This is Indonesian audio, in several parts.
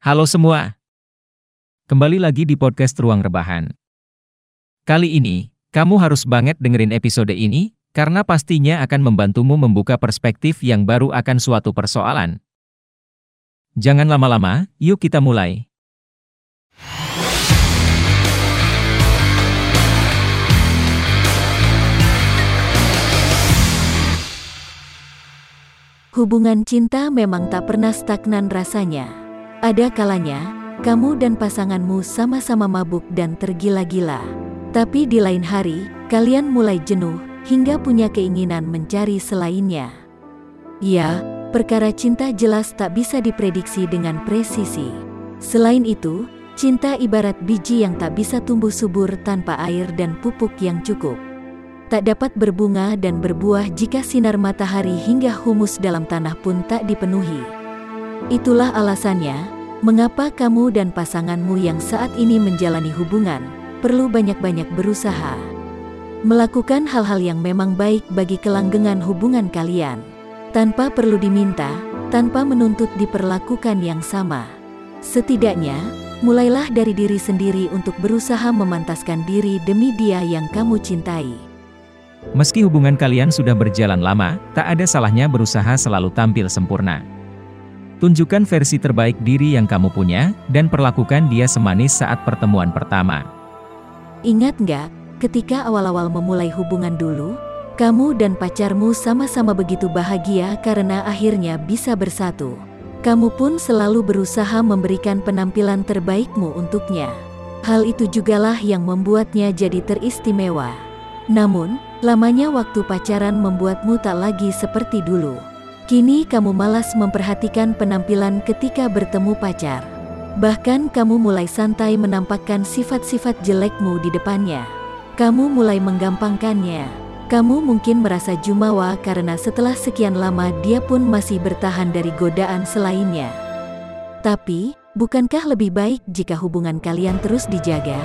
Halo semua. Kembali lagi di podcast Ruang Rebahan. Kali ini, kamu harus banget dengerin episode ini, karena pastinya akan membantumu membuka perspektif yang baru akan suatu persoalan. Jangan lama-lama, yuk kita mulai. Hubungan cinta memang tak pernah stagnan rasanya. Ada kalanya, kamu dan pasanganmu sama-sama mabuk dan tergila-gila. Tapi di lain hari, kalian mulai jenuh hingga punya keinginan mencari selainnya. Ya, perkara cinta jelas tak bisa diprediksi dengan presisi. Selain itu, cinta ibarat biji yang tak bisa tumbuh subur tanpa air dan pupuk yang cukup tak dapat berbunga dan berbuah jika sinar matahari hingga humus dalam tanah pun tak dipenuhi. Itulah alasannya, mengapa kamu dan pasanganmu yang saat ini menjalani hubungan, perlu banyak-banyak berusaha. Melakukan hal-hal yang memang baik bagi kelanggengan hubungan kalian. Tanpa perlu diminta, tanpa menuntut diperlakukan yang sama. Setidaknya, mulailah dari diri sendiri untuk berusaha memantaskan diri demi dia yang kamu cintai. Meski hubungan kalian sudah berjalan lama, tak ada salahnya berusaha selalu tampil sempurna. Tunjukkan versi terbaik diri yang kamu punya, dan perlakukan dia semanis saat pertemuan pertama. Ingat nggak, ketika awal-awal memulai hubungan dulu, kamu dan pacarmu sama-sama begitu bahagia karena akhirnya bisa bersatu. Kamu pun selalu berusaha memberikan penampilan terbaikmu untuknya. Hal itu jugalah yang membuatnya jadi teristimewa. Namun, Lamanya waktu pacaran membuatmu tak lagi seperti dulu. Kini kamu malas memperhatikan penampilan ketika bertemu pacar. Bahkan kamu mulai santai menampakkan sifat-sifat jelekmu di depannya. Kamu mulai menggampangkannya. Kamu mungkin merasa jumawa karena setelah sekian lama dia pun masih bertahan dari godaan selainnya. Tapi, bukankah lebih baik jika hubungan kalian terus dijaga?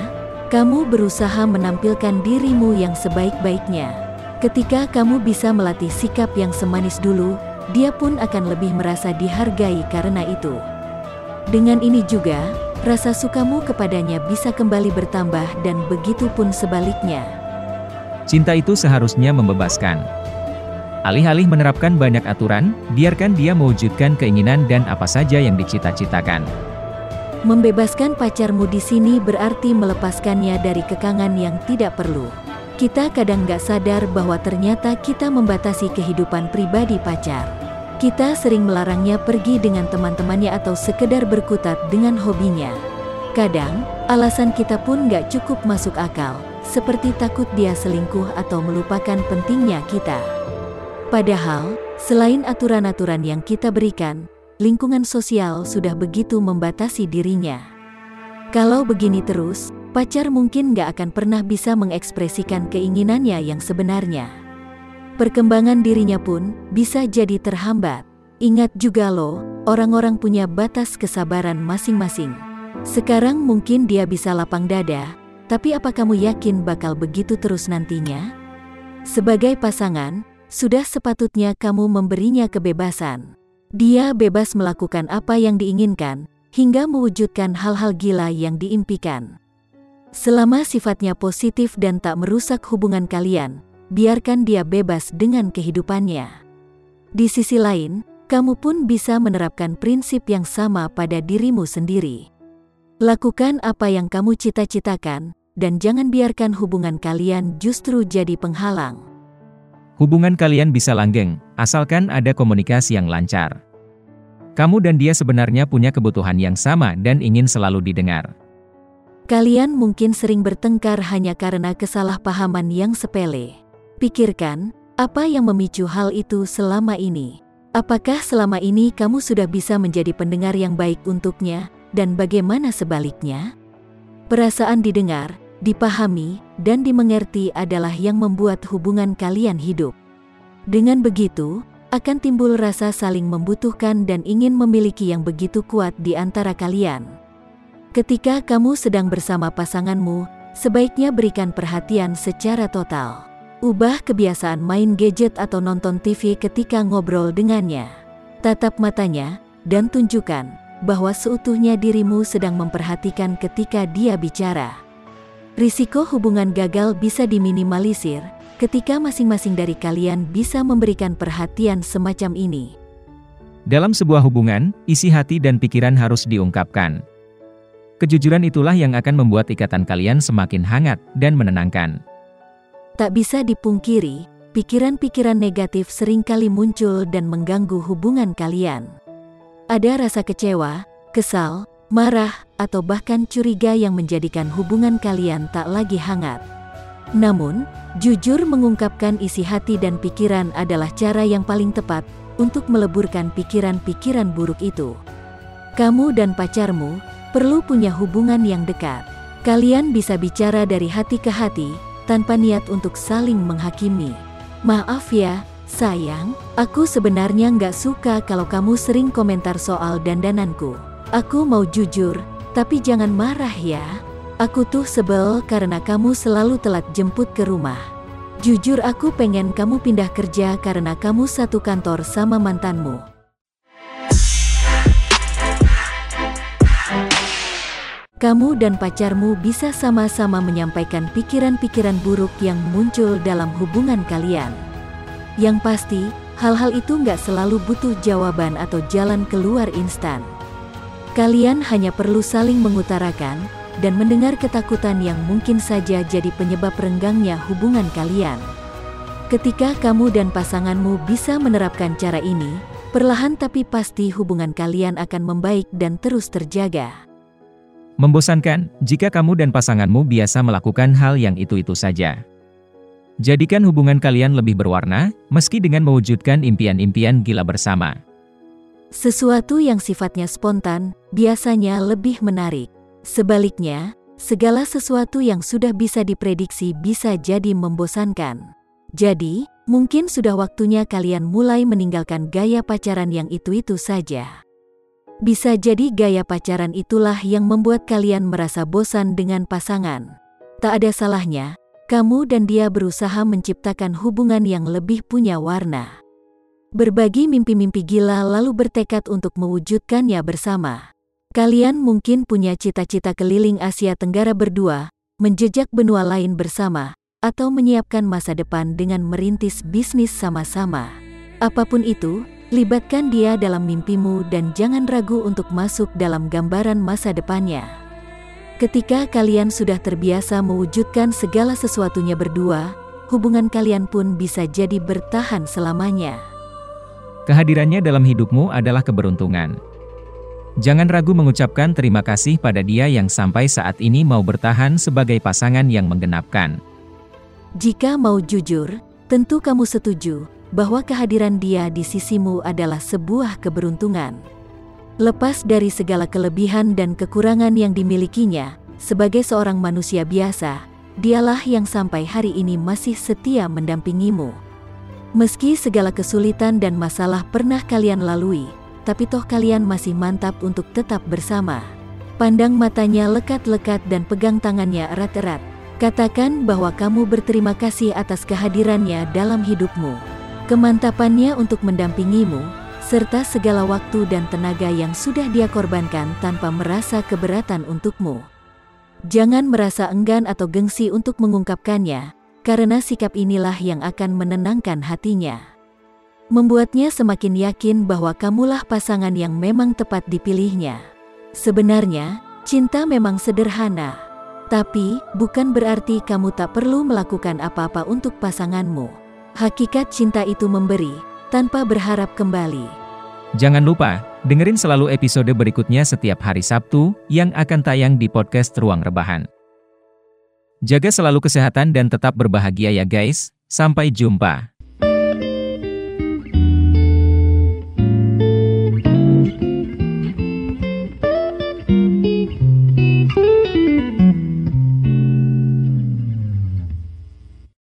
Kamu berusaha menampilkan dirimu yang sebaik-baiknya. Ketika kamu bisa melatih sikap yang semanis dulu, dia pun akan lebih merasa dihargai karena itu. Dengan ini juga, rasa sukamu kepadanya bisa kembali bertambah dan begitu pun sebaliknya. Cinta itu seharusnya membebaskan. Alih-alih menerapkan banyak aturan, biarkan dia mewujudkan keinginan dan apa saja yang dicita-citakan. Membebaskan pacarmu di sini berarti melepaskannya dari kekangan yang tidak perlu. Kita kadang gak sadar bahwa ternyata kita membatasi kehidupan pribadi pacar. Kita sering melarangnya pergi dengan teman-temannya atau sekedar berkutat dengan hobinya. Kadang, alasan kita pun gak cukup masuk akal, seperti takut dia selingkuh atau melupakan pentingnya kita. Padahal, selain aturan-aturan yang kita berikan, lingkungan sosial sudah begitu membatasi dirinya. Kalau begini terus, pacar mungkin gak akan pernah bisa mengekspresikan keinginannya yang sebenarnya. Perkembangan dirinya pun bisa jadi terhambat. Ingat juga loh, orang-orang punya batas kesabaran masing-masing. Sekarang mungkin dia bisa lapang dada, tapi apa kamu yakin bakal begitu terus nantinya? Sebagai pasangan, sudah sepatutnya kamu memberinya kebebasan. Dia bebas melakukan apa yang diinginkan, hingga mewujudkan hal-hal gila yang diimpikan. Selama sifatnya positif dan tak merusak hubungan kalian, biarkan dia bebas dengan kehidupannya. Di sisi lain, kamu pun bisa menerapkan prinsip yang sama pada dirimu sendiri. Lakukan apa yang kamu cita-citakan, dan jangan biarkan hubungan kalian justru jadi penghalang. Hubungan kalian bisa langgeng, asalkan ada komunikasi yang lancar. Kamu dan dia sebenarnya punya kebutuhan yang sama dan ingin selalu didengar. Kalian mungkin sering bertengkar hanya karena kesalahpahaman yang sepele. Pikirkan, apa yang memicu hal itu selama ini? Apakah selama ini kamu sudah bisa menjadi pendengar yang baik untuknya, dan bagaimana sebaliknya? Perasaan didengar, dipahami, dan dimengerti adalah yang membuat hubungan kalian hidup. Dengan begitu, akan timbul rasa saling membutuhkan dan ingin memiliki yang begitu kuat di antara kalian. Ketika kamu sedang bersama pasanganmu, sebaiknya berikan perhatian secara total. Ubah kebiasaan main gadget atau nonton TV ketika ngobrol dengannya. Tatap matanya, dan tunjukkan bahwa seutuhnya dirimu sedang memperhatikan ketika dia bicara. Risiko hubungan gagal bisa diminimalisir ketika masing-masing dari kalian bisa memberikan perhatian semacam ini. Dalam sebuah hubungan, isi hati dan pikiran harus diungkapkan. Kejujuran itulah yang akan membuat ikatan kalian semakin hangat dan menenangkan. Tak bisa dipungkiri, pikiran-pikiran negatif sering kali muncul dan mengganggu hubungan kalian. Ada rasa kecewa, kesal, marah, atau bahkan curiga yang menjadikan hubungan kalian tak lagi hangat. Namun, jujur mengungkapkan isi hati dan pikiran adalah cara yang paling tepat untuk meleburkan pikiran-pikiran buruk itu. Kamu dan pacarmu perlu punya hubungan yang dekat. Kalian bisa bicara dari hati ke hati, tanpa niat untuk saling menghakimi. Maaf ya, sayang, aku sebenarnya nggak suka kalau kamu sering komentar soal dandananku. Aku mau jujur, tapi jangan marah ya. Aku tuh sebel karena kamu selalu telat jemput ke rumah. Jujur aku pengen kamu pindah kerja karena kamu satu kantor sama mantanmu. Kamu dan pacarmu bisa sama-sama menyampaikan pikiran-pikiran buruk yang muncul dalam hubungan kalian. Yang pasti, hal-hal itu nggak selalu butuh jawaban atau jalan keluar instan. Kalian hanya perlu saling mengutarakan dan mendengar ketakutan yang mungkin saja jadi penyebab renggangnya hubungan kalian. Ketika kamu dan pasanganmu bisa menerapkan cara ini, perlahan tapi pasti hubungan kalian akan membaik dan terus terjaga. Membosankan jika kamu dan pasanganmu biasa melakukan hal yang itu-itu saja. Jadikan hubungan kalian lebih berwarna, meski dengan mewujudkan impian-impian gila bersama. Sesuatu yang sifatnya spontan biasanya lebih menarik. Sebaliknya, segala sesuatu yang sudah bisa diprediksi bisa jadi membosankan. Jadi, mungkin sudah waktunya kalian mulai meninggalkan gaya pacaran yang itu-itu saja. Bisa jadi gaya pacaran itulah yang membuat kalian merasa bosan dengan pasangan. Tak ada salahnya, kamu dan dia berusaha menciptakan hubungan yang lebih punya warna. Berbagi mimpi-mimpi gila lalu bertekad untuk mewujudkannya bersama. Kalian mungkin punya cita-cita keliling Asia Tenggara berdua, menjejak benua lain bersama, atau menyiapkan masa depan dengan merintis bisnis sama-sama. Apa pun itu, Libatkan dia dalam mimpimu dan jangan ragu untuk masuk dalam gambaran masa depannya. Ketika kalian sudah terbiasa mewujudkan segala sesuatunya berdua, hubungan kalian pun bisa jadi bertahan selamanya. Kehadirannya dalam hidupmu adalah keberuntungan. Jangan ragu mengucapkan terima kasih pada dia yang sampai saat ini mau bertahan sebagai pasangan yang menggenapkan. Jika mau jujur, tentu kamu setuju bahwa kehadiran dia di sisimu adalah sebuah keberuntungan. Lepas dari segala kelebihan dan kekurangan yang dimilikinya, sebagai seorang manusia biasa, dialah yang sampai hari ini masih setia mendampingimu. Meski segala kesulitan dan masalah pernah kalian lalui, tapi toh kalian masih mantap untuk tetap bersama. Pandang matanya lekat-lekat dan pegang tangannya erat-erat. Katakan bahwa kamu berterima kasih atas kehadirannya dalam hidupmu kemantapannya untuk mendampingimu, serta segala waktu dan tenaga yang sudah dia korbankan tanpa merasa keberatan untukmu. Jangan merasa enggan atau gengsi untuk mengungkapkannya, karena sikap inilah yang akan menenangkan hatinya. Membuatnya semakin yakin bahwa kamulah pasangan yang memang tepat dipilihnya. Sebenarnya, cinta memang sederhana, tapi bukan berarti kamu tak perlu melakukan apa-apa untuk pasanganmu. Hakikat cinta itu memberi, tanpa berharap kembali. Jangan lupa, dengerin selalu episode berikutnya setiap hari Sabtu, yang akan tayang di podcast Ruang Rebahan. Jaga selalu kesehatan dan tetap berbahagia ya guys, sampai jumpa.